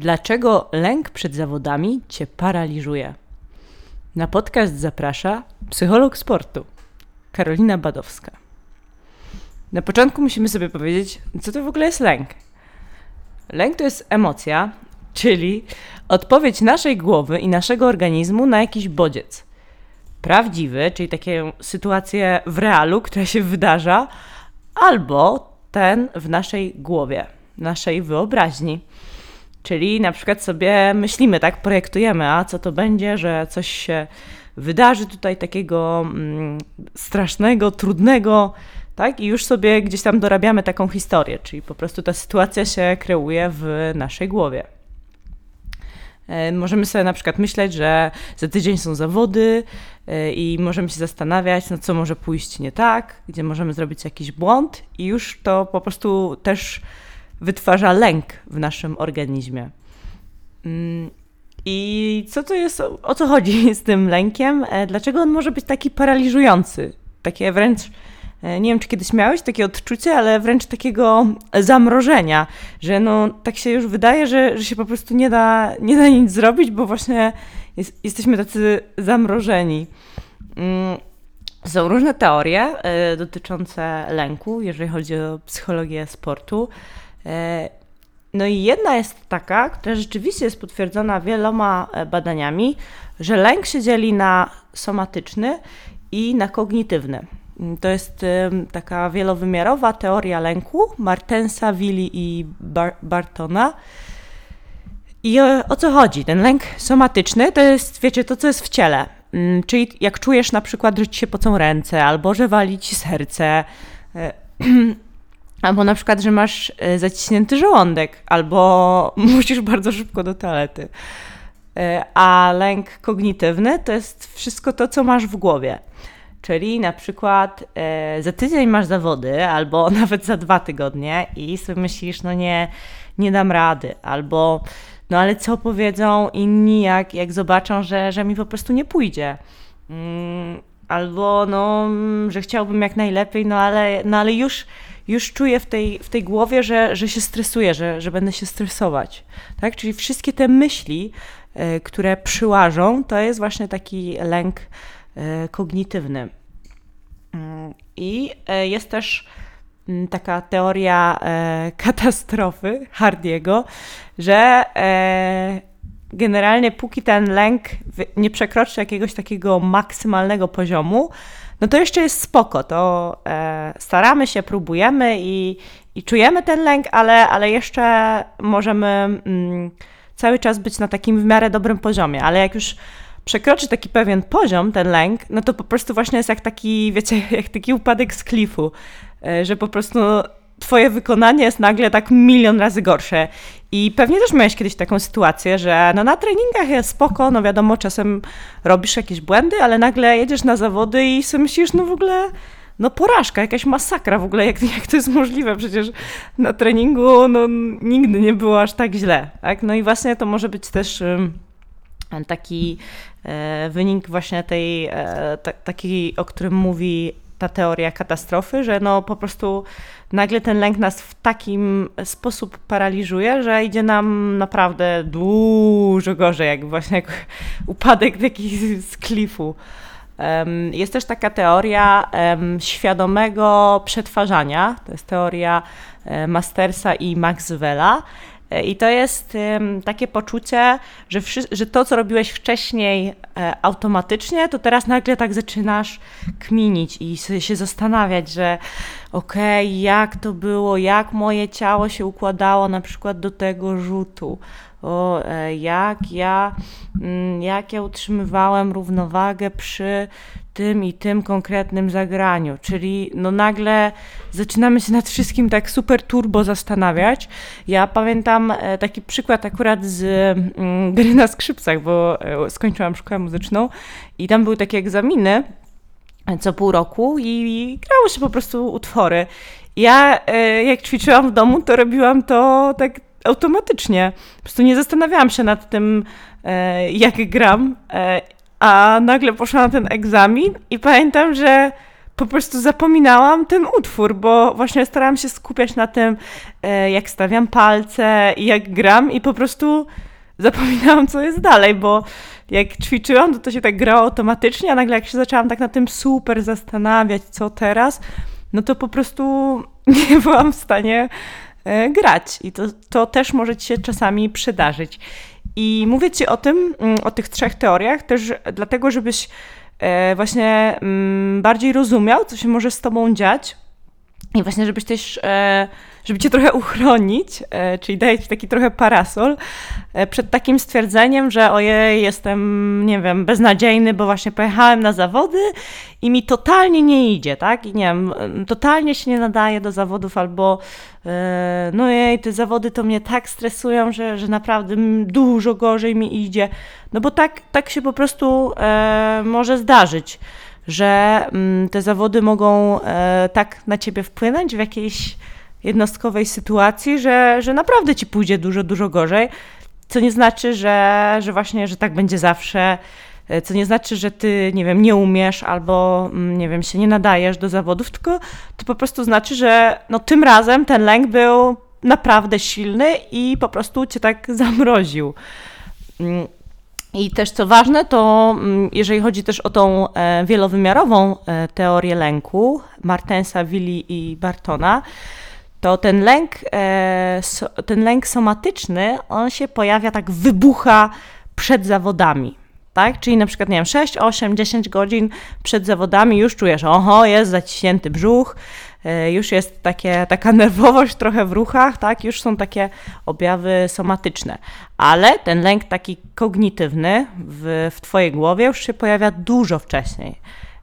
Dlaczego lęk przed zawodami cię paraliżuje? Na podcast zaprasza psycholog sportu Karolina Badowska. Na początku musimy sobie powiedzieć, co to w ogóle jest lęk. Lęk to jest emocja, czyli odpowiedź naszej głowy i naszego organizmu na jakiś bodziec. Prawdziwy, czyli takie sytuacje w realu, która się wydarza, albo ten w naszej głowie, naszej wyobraźni. Czyli na przykład sobie myślimy, tak, projektujemy, a co to będzie, że coś się wydarzy tutaj takiego mm, strasznego, trudnego, tak, i już sobie gdzieś tam dorabiamy taką historię, czyli po prostu ta sytuacja się kreuje w naszej głowie. E, możemy sobie na przykład myśleć, że za tydzień są zawody e, i możemy się zastanawiać, no co może pójść nie tak, gdzie możemy zrobić jakiś błąd, i już to po prostu też wytwarza lęk w naszym organizmie. Mm, I co to jest, o co chodzi z tym lękiem? E, dlaczego on może być taki paraliżujący? Takie wręcz, e, nie wiem czy kiedyś miałeś takie odczucie, ale wręcz takiego zamrożenia, że no tak się już wydaje, że, że się po prostu nie da, nie da nic zrobić, bo właśnie jest, jesteśmy tacy zamrożeni. Mm, są różne teorie e, dotyczące lęku, jeżeli chodzi o psychologię sportu. E, no i jedna jest taka, która rzeczywiście jest potwierdzona wieloma e, badaniami, że lęk się dzieli na somatyczny i na kognitywny. Mm, to jest taka wielowymiarowa teoria lęku Martensa, Willi i Bar Bartona. I o, co chodzi? Ten lęk somatyczny to jest, wiecie, to co jest w ciele. Mm, czyli jak czujesz na przykład, że ci się pocą ręce, albo że wali ci serce, e, Albo na przykład, że masz e, zaciśnięty żołądek, albo musisz bardzo szybko do toalety. E, a lęk kognitywny to jest wszystko to, co masz w głowie. Czyli na przykład e, za tydzień masz zawody, albo nawet za dwa tygodnie i sobie myślisz, no nie, nie dam rady, albo no ale co powiedzą inni, jak, jak zobaczą, że, że mi po prostu nie pójdzie. Mm, albo no, że chciałbym jak najlepiej, no ale, no ale już już czuję w tej, w tej głowie, że, że się stresuję, że, że będę się stresować. Tak? Czyli wszystkie te myśli, y, które przyłażą, to jest właśnie taki lęk y, kognitywny. Mm, I y, jest też mm, taka teoria katastrofy Hardiego, że generalnie póki ten lęk nie przekroczy jakiegoś takiego maksymalnego poziomu, no to jeszcze jest spoko, to e, staramy się, próbujemy i, i czujemy ten lęk, ale, ale jeszcze możemy mm, cały czas być na takim w miarę dobrym poziomie, ale jak już przekroczy taki pewien poziom, ten lęk, no to po prostu właśnie jest jak taki, wiecie, jak taki upadek z klifu, e, że po prostu twoje wykonanie jest nagle tak milion razy gorsze. I pewnie też miałeś kiedyś taką sytuację, że no na treningach jest spoko, no wiadomo, czasem robisz jakieś błędy, ale nagle jedziesz na zawody i sobie myślisz, no w ogóle no porażka, jakaś masakra w ogóle, jak, jak to jest możliwe, przecież na treningu no, nigdy nie było aż tak źle, tak? No i właśnie to może być też taki e, wynik właśnie tej, e, taki, o którym mówi ta teoria katastrofy, że no po prostu nagle ten lęk nas w takim sposób paraliżuje, że idzie nam naprawdę dużo gorzej, jak właśnie jak upadek taki z klifu. Jest też taka teoria świadomego przetwarzania, to jest teoria e, Mastersa i Maxwella, i to jest takie poczucie, że, że to, co robiłeś wcześniej e, automatycznie, to teraz nagle tak zaczynasz kminić i się zastanawiać, że okej, okay, jak to było, jak moje ciało się układało na przykład do tego rzutu, o, e, jak ja, mm, jak ja utrzymywałem równowagę przy tym i tym konkretnym zagraniu. Czyli no nagle zaczynamy się nad wszystkim tak super turbo zastanawiać. Ja pamiętam e, taki przykład akurat z mm, gry na skrzypcach, bo e, skończyłam szkołę muzyczną i tam były takie egzaminy co pół roku i grało się po prostu utwory. Ja jak ćwiczyłam w domu, to robiłam to tak automatycznie. Po prostu nie zastanawiałam się nad tym, e, jak gram, e, a nagle poszłam na ten egzamin i pamiętam, że po prostu zapominałam ten utwór, bo właśnie starałam się skupiać na tym, e, jak stawiam palce i jak gram i po prostu zapominałam, co jest dalej, bo jak ćwiczyłam, to to się tak grało automatycznie, a nagle jak się zaczęłam tak na tym super zastanawiać, co teraz, no to po prostu nie byłam w stanie grać. I to, to też może ci się czasami przydarzyć. I mówię ci o tym, mm, o tych trzech teoriach, też dlatego, żebyś e, właśnie mm, bardziej rozumiał, co się może z tobą dziać. I właśnie, żebyś też e, żeby cię trochę uchronić, e, czyli daje ci taki trochę parasol e, przed takim stwierdzeniem, że ojej, jestem, nie wiem, beznadziejny, bo właśnie pojechałem na zawody i mi totalnie nie idzie, tak? I nie wiem, totalnie się nie nadaje do zawodów albo e, no jej, te zawody to mnie tak stresują, że, że naprawdę dużo gorzej mi idzie. No bo tak, tak się po prostu e, może zdarzyć że te zawody mogą tak na ciebie wpłynąć w jakiejś jednostkowej sytuacji, że, że naprawdę ci pójdzie dużo, dużo gorzej. Co nie znaczy, że, że właśnie, że tak będzie zawsze. Co nie znaczy, że ty, nie wiem, nie umiesz albo, mm, nie wiem, się nie nadajesz do zawodów, tylko to po prostu znaczy, że no, tym razem ten lęk był naprawdę silny i po prostu cię tak zamroził. Mm, I też co ważne, to mm, jeżeli chodzi też o tą e, wielowymiarową e, teorię lęku Martensa, Willi i Bartona, to ten lęk, e, ten lęk somatyczny, on się pojawia tak, wybucha przed zawodami. Tak? Czyli na przykład, nie wiem, 6, 8, 10 godzin przed zawodami już czujesz, oho, jest zaciśnięty brzuch, e, już jest takie, taka nerwowość trochę w ruchach, tak? Już są takie objawy somatyczne. Ale ten lęk taki kognitywny w, w Twojej głowie już się pojawia dużo wcześniej.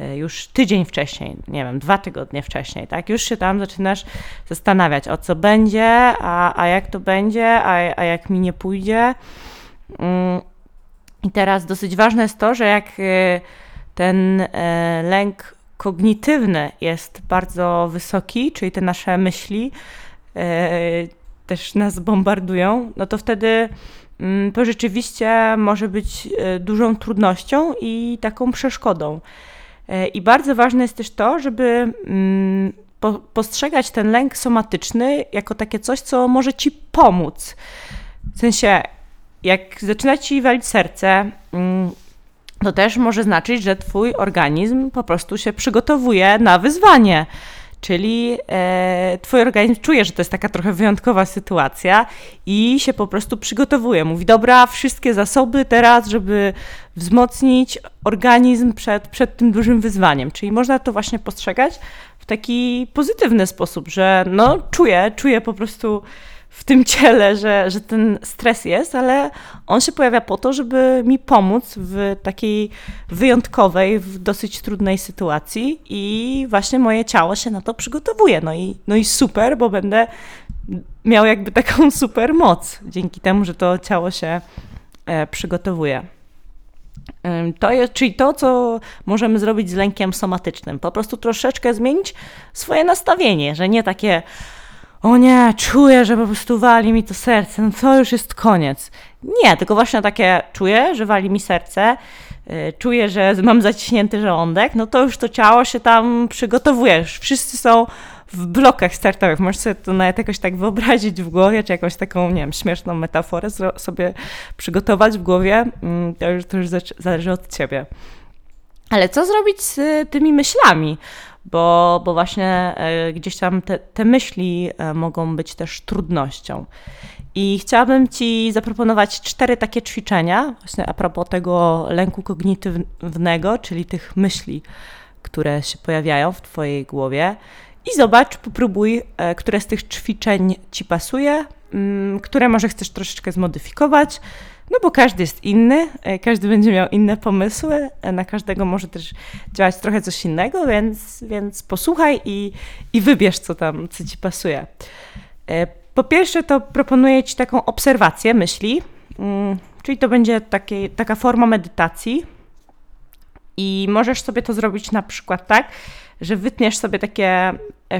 E, już tydzień wcześniej, nie wiem, dwa tygodnie wcześniej, tak? Już się tam zaczynasz zastanawiać, o co będzie, a, a jak to będzie, a, a jak mi nie pójdzie. Mm, I teraz dosyć ważne jest to, że jak e, ten e, lęk kognitywny jest bardzo wysoki, czyli te nasze myśli też nas bombardują, no to wtedy mm, to rzeczywiście może być dużą trudnością i taką przeszkodą. E, I bardzo ważne jest też to, żeby mm, postrzegać ten lęk somatyczny jako takie coś, co może ci pomóc. W sensie, jak zaczyna ci walić serce, mm, to też może znaczyć, że twój organizm po prostu się przygotowuje na wyzwanie. Czyli e, twój organizm czuje, że to jest taka trochę wyjątkowa sytuacja i się po prostu przygotowuje. Mówi, dobra, wszystkie zasoby teraz, żeby wzmocnić organizm przed, przed tym dużym wyzwaniem. Czyli można to właśnie postrzegać w taki pozytywny sposób, że no czuję, czuję po prostu w tym ciele, że, że ten stres jest, ale on się pojawia po to, żeby mi pomóc w takiej wyjątkowej, w dosyć trudnej sytuacji i właśnie moje ciało się na to przygotowuje. No i, no i super, bo będę miał jakby taką super moc dzięki temu, że to ciało się e, przygotowuje. To jest, czyli to, co możemy zrobić z lękiem somatycznym. Po prostu troszeczkę zmienić swoje nastawienie, że nie takie o nie, czuję, że po prostu wali mi to serce, no to już jest koniec. Nie, tylko właśnie takie czuję, że wali mi serce, yy, czuję, że mam zaciśnięty żołądek, no to już to ciało się tam przygotowuje. Już wszyscy są w blokach startowych. Możesz sobie to nawet jakoś tak wyobrazić w głowie, czy jakąś taką, nie wiem, śmieszną metaforę sobie przygotować w głowie. Yy, to już, to już zależy od ciebie. Ale co zrobić z tymi myślami? bo, bo właśnie e, gdzieś tam te, te myśli e, mogą być też trudnością. I chciałabym Ci zaproponować cztery takie ćwiczenia, właśnie a propos tego lęku kognitywnego, czyli tych myśli, które się pojawiają w Twojej głowie. I zobacz, popróbuj, e, które z tych ćwiczeń Ci pasuje, które może chcesz troszeczkę zmodyfikować, no bo każdy jest inny, e, każdy będzie miał inne pomysły, e, na każdego może też działać trochę coś innego, więc, więc posłuchaj i, i wybierz, co tam, co ci pasuje. E, po pierwsze, to proponuję ci taką obserwację myśli, mm, czyli to będzie takie, taka forma medytacji. I możesz sobie to zrobić na przykład tak, że wytniesz sobie takie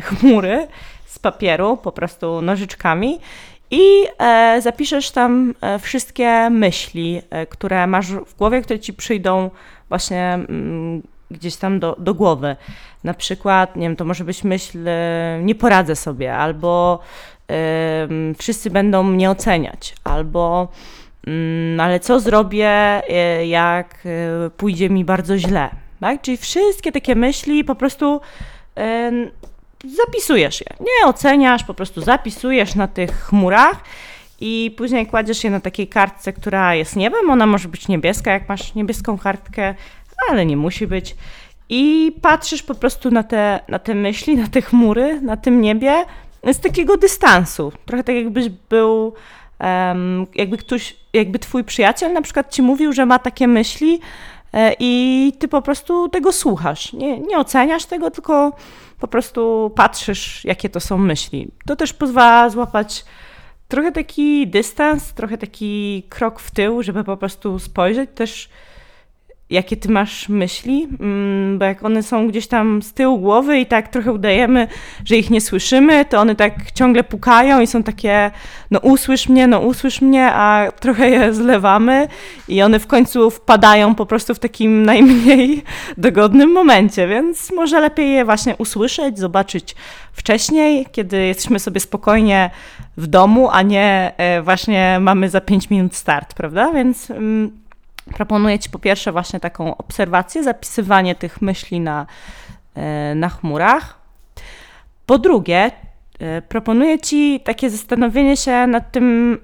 chmury z papieru, po prostu nożyczkami i e, zapiszesz tam e, wszystkie myśli, e, które masz w głowie, które ci przyjdą właśnie, mm, gdzieś tam do, do głowy. Na przykład, nie wiem, to może być myśl, e, nie poradzę sobie, albo y, wszyscy będą mnie oceniać, albo y, ale co zrobię, jak pójdzie mi bardzo źle. Tak? Czyli wszystkie takie myśli po prostu zapisujesz je. Nie oceniasz, po prostu zapisujesz na tych chmurach i później kładziesz je na takiej kartce, która jest niebem. Ona może być niebieska, jak masz niebieską kartkę, ale nie musi być. I patrzysz po prostu na te, na te myśli, na te chmury, na tym niebie z takiego dystansu. Trochę tak jakbyś był, um, jakby ktoś, jakby twój przyjaciel na przykład ci mówił, że ma takie myśli i ty po prostu tego słuchasz. Nie, nie oceniasz tego, tylko po prostu patrzysz, jakie to są myśli. To też pozwala złapać trochę taki dystans, trochę taki krok w tył, żeby po prostu spojrzeć też jakie ty masz myśli, mm, bo jak one są gdzieś tam z tyłu głowy i tak trochę udajemy, że ich nie słyszymy, to one tak ciągle pukają i są takie, no usłysz mnie, no usłysz mnie, a trochę je zlewamy i one w końcu wpadają po prostu w takim najmniej dogodnym momencie, więc może lepiej je właśnie usłyszeć, zobaczyć wcześniej, kiedy jesteśmy sobie spokojnie w domu, a nie e, właśnie mamy za 5 minut start, prawda? Więc mm, Proponuję Ci po pierwsze właśnie taką obserwację, zapisywanie tych myśli na, e, na chmurach. Po drugie, e, proponuję Ci takie zastanowienie się nad tym,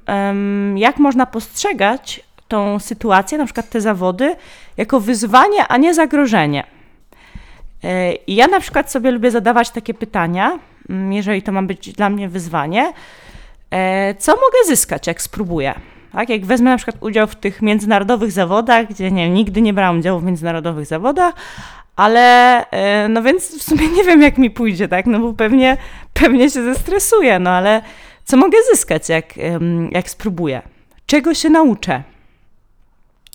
jak można postrzegać tą sytuację, na przykład te zawody, jako wyzwanie, a nie zagrożenie. E, I ja na przykład sobie lubię zadawać takie pytania, mm, jeżeli to ma być dla mnie wyzwanie, co mogę zyskać, jak spróbuję? Tak? Jak wezmę na przykład udział w tych międzynarodowych zawodach, gdzie nie, nigdy nie brałam udziału w międzynarodowych zawodach, ale e, no więc w sumie nie wiem, jak mi pójdzie, tak? No bo pewnie, pewnie się zestresuję, no ale co mogę zyskać, jak, jak spróbuję? Czego się nauczę?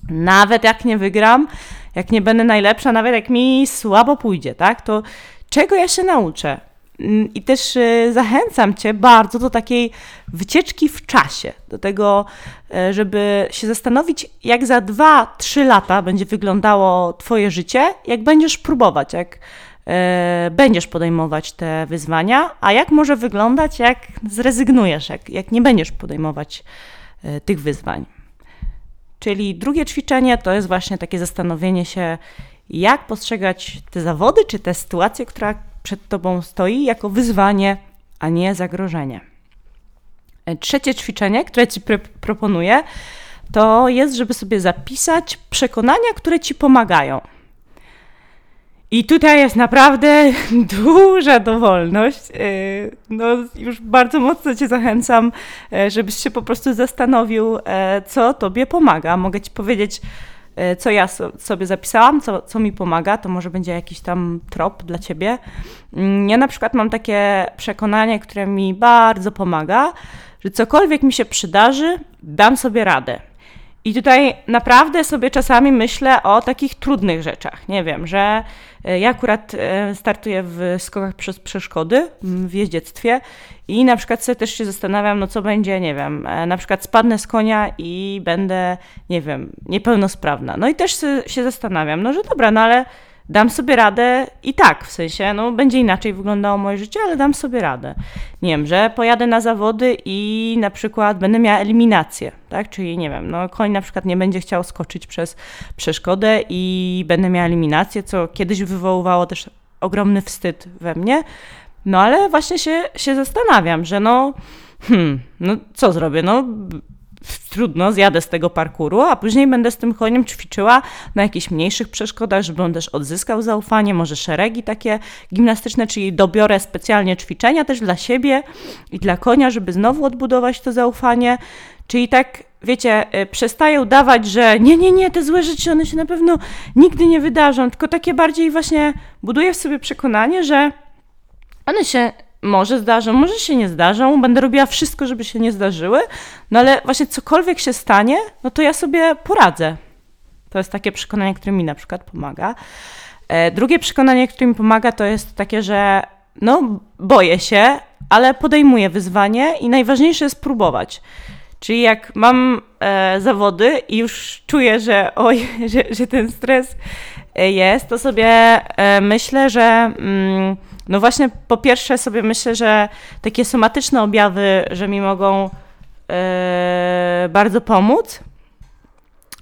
Nawet jak nie wygram, jak nie będę najlepsza, nawet jak mi słabo pójdzie, tak? To czego ja się nauczę? Mm, I też e, zachęcam Cię bardzo do takiej wycieczki w czasie, do tego, e, żeby się zastanowić, jak za 2-3 lata będzie wyglądało Twoje życie, jak będziesz próbować, jak e, będziesz podejmować te wyzwania, a jak może wyglądać, jak zrezygnujesz, jak, jak nie będziesz podejmować tych wyzwań. Czyli drugie ćwiczenie to jest właśnie takie zastanowienie się, jak postrzegać te zawody czy te sytuacje, która przed Tobą stoi jako wyzwanie, a nie zagrożenie. E, trzecie ćwiczenie, które Ci proponuję, to jest, żeby sobie zapisać przekonania, które Ci pomagają. I tutaj jest naprawdę duża dowolność. E, no, już bardzo mocno Cię zachęcam, e, żebyś się po prostu zastanowił, co Tobie pomaga. Mogę Ci powiedzieć, co ja sobie zapisałam, co, co mi pomaga, to może będzie jakiś tam trop dla ciebie. Mm, ja na przykład mam takie przekonanie, które mi bardzo pomaga, że cokolwiek mi się przydarzy, dam sobie radę. I tutaj naprawdę sobie czasami myślę o takich trudnych rzeczach. Nie wiem, że e, ja akurat e, startuję w skokach przez przeszkody w jeździectwie i na przykład sobie też się zastanawiam, no co będzie, nie wiem, e, na przykład spadnę z konia i będę, nie wiem, niepełnosprawna. No i też się zastanawiam, no że dobra, no ale dam sobie radę i tak, w sensie, no będzie inaczej wyglądało moje życie, ale dam sobie radę. Nie wiem, że pojadę na zawody i na przykład będę miała eliminację, tak, czyli nie wiem, no koń na przykład nie będzie chciał skoczyć przez przeszkodę i będę miała eliminację, co kiedyś wywoływało też ogromny wstyd we mnie, no ale właśnie się, się zastanawiam, że no, hmm, no co zrobię, no trudno, zjadę z tego parkuru, a później będę z tym koniem ćwiczyła na jakichś mniejszych przeszkodach, żeby on też odzyskał zaufanie, może szeregi takie gimnastyczne, czyli dobiorę specjalnie ćwiczenia też dla siebie i dla konia, żeby znowu odbudować to zaufanie. Czyli tak, wiecie, y, przestaję udawać, że nie, nie, nie, te złe rzeczy, one się na pewno nigdy nie wydarzą, tylko takie bardziej właśnie buduję w sobie przekonanie, że one się może zdarzą, może się nie zdarzą, będę robiła wszystko, żeby się nie zdarzyły, no ale właśnie cokolwiek się stanie, no to ja sobie poradzę. To jest takie przekonanie, które mi na przykład pomaga. E, drugie przekonanie, które mi pomaga, to jest takie, że no boję się, ale podejmuję wyzwanie i najważniejsze jest próbować. Czyli jak mam e, zawody i już czuję, że oj, że, że ten stres jest, to sobie myślę, że mm, no właśnie po pierwsze sobie myślę, że takie somatyczne objawy, że mi mogą bardzo pomóc.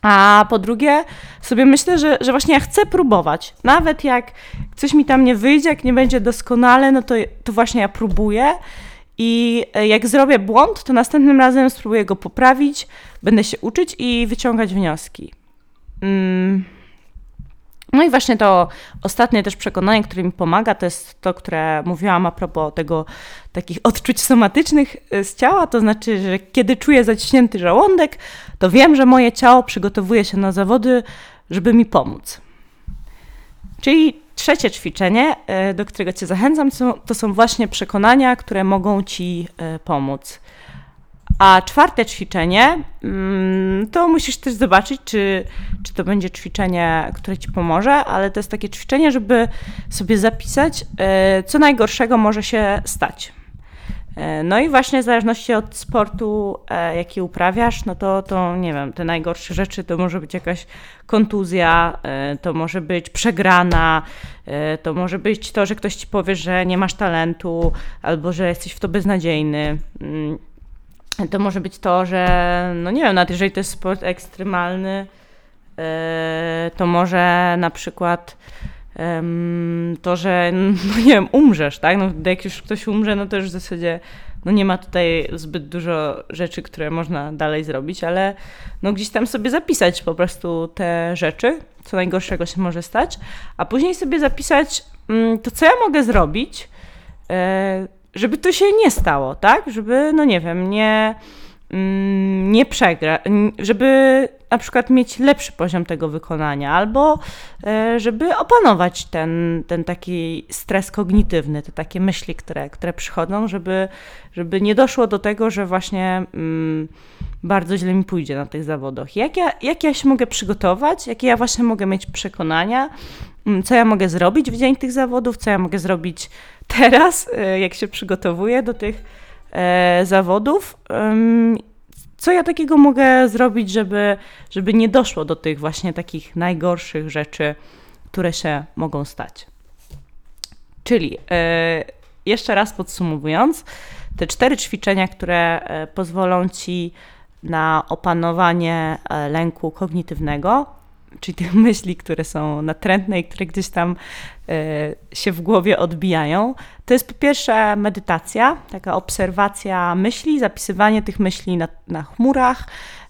A po drugie, sobie myślę, że, że właśnie ja chcę próbować. Nawet jak coś mi tam nie wyjdzie, jak nie będzie doskonale, no to, to właśnie ja próbuję. I jak zrobię błąd, to następnym razem spróbuję go poprawić, będę się uczyć i wyciągać wnioski. Mm. No i właśnie to ostatnie też przekonanie, które mi pomaga, to jest to, które mówiłam a propos tego takich odczuć somatycznych e, z ciała, to znaczy, że kiedy czuję zaciśnięty żołądek, to wiem, że moje ciało przygotowuje się na zawody, żeby mi pomóc. Czyli trzecie ćwiczenie, e, do którego Cię zachęcam, to są właśnie przekonania, które mogą Ci e, pomóc. A czwarte ćwiczenie, mm, to musisz też zobaczyć, czy, czy to będzie ćwiczenie, które ci pomoże, ale to jest takie ćwiczenie, żeby sobie zapisać, e, co najgorszego może się stać. E, no i właśnie w zależności od sportu, e, jaki uprawiasz, no to, to nie wiem, te najgorsze rzeczy to może być jakaś kontuzja, to może być przegrana, to może być to, że ktoś ci powie, że nie masz talentu albo że jesteś w to beznadziejny. To może być to, że no nie wiem, nawet jeżeli to jest sport ekstremalny, e, to może na przykład to, że no nie wiem, umrzesz, tak? No, jak już ktoś umrze, no to już w zasadzie no nie ma tutaj zbyt dużo rzeczy, które można dalej zrobić, ale no gdzieś tam sobie zapisać po prostu te rzeczy, co najgorszego się może stać, a później sobie zapisać mm, to, co ja mogę zrobić, e, żeby to się nie stało, tak? Żeby, no nie wiem, nie, mm, nie przegrać, żeby na przykład mieć lepszy poziom tego wykonania, albo e, żeby opanować ten, ten taki stres kognitywny, te takie myśli, które, które przychodzą, żeby, żeby nie doszło do tego, że właśnie mm, bardzo źle mi pójdzie na tych zawodach. Jak ja, jak ja się mogę przygotować, jakie ja właśnie mogę mieć przekonania, co ja mogę zrobić w dzień tych zawodów, co ja mogę zrobić teraz, e, jak się przygotowuję do tych e, zawodów, co ja takiego mogę zrobić, żeby, żeby nie doszło do tych właśnie takich najgorszych rzeczy, które się mogą stać. Czyli e, jeszcze raz podsumowując, te cztery ćwiczenia, które pozwolą ci na opanowanie lęku kognitywnego, czyli tych myśli, które są natrętne i które gdzieś tam e, się w głowie odbijają. To jest po pierwsze medytacja, taka obserwacja myśli, zapisywanie tych myśli na, na chmurach,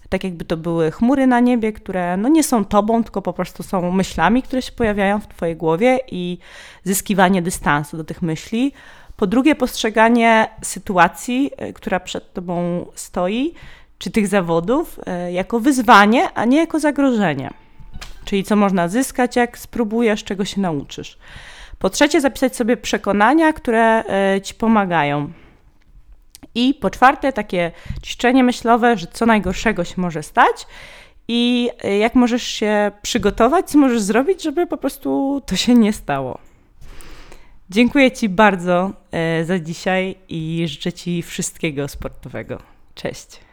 tak jakby to były chmury na niebie, które no nie są tobą, tylko po prostu są myślami, które się pojawiają w twojej głowie i zyskiwanie dystansu do tych myśli. Po drugie, postrzeganie sytuacji, e, która przed tobą stoi, czy tych zawodów, e, jako wyzwanie, a nie jako zagrożenie czyli co można zyskać, jak spróbujesz, czego się nauczysz. Po trzecie, zapisać sobie przekonania, które e, ci pomagają. I po czwarte, takie ćwiczenie myślowe, że co najgorszego się może stać i e, jak możesz się przygotować, co możesz zrobić, żeby po prostu to się nie stało. Dziękuję Ci bardzo e, za dzisiaj i życzę Ci wszystkiego sportowego. Cześć.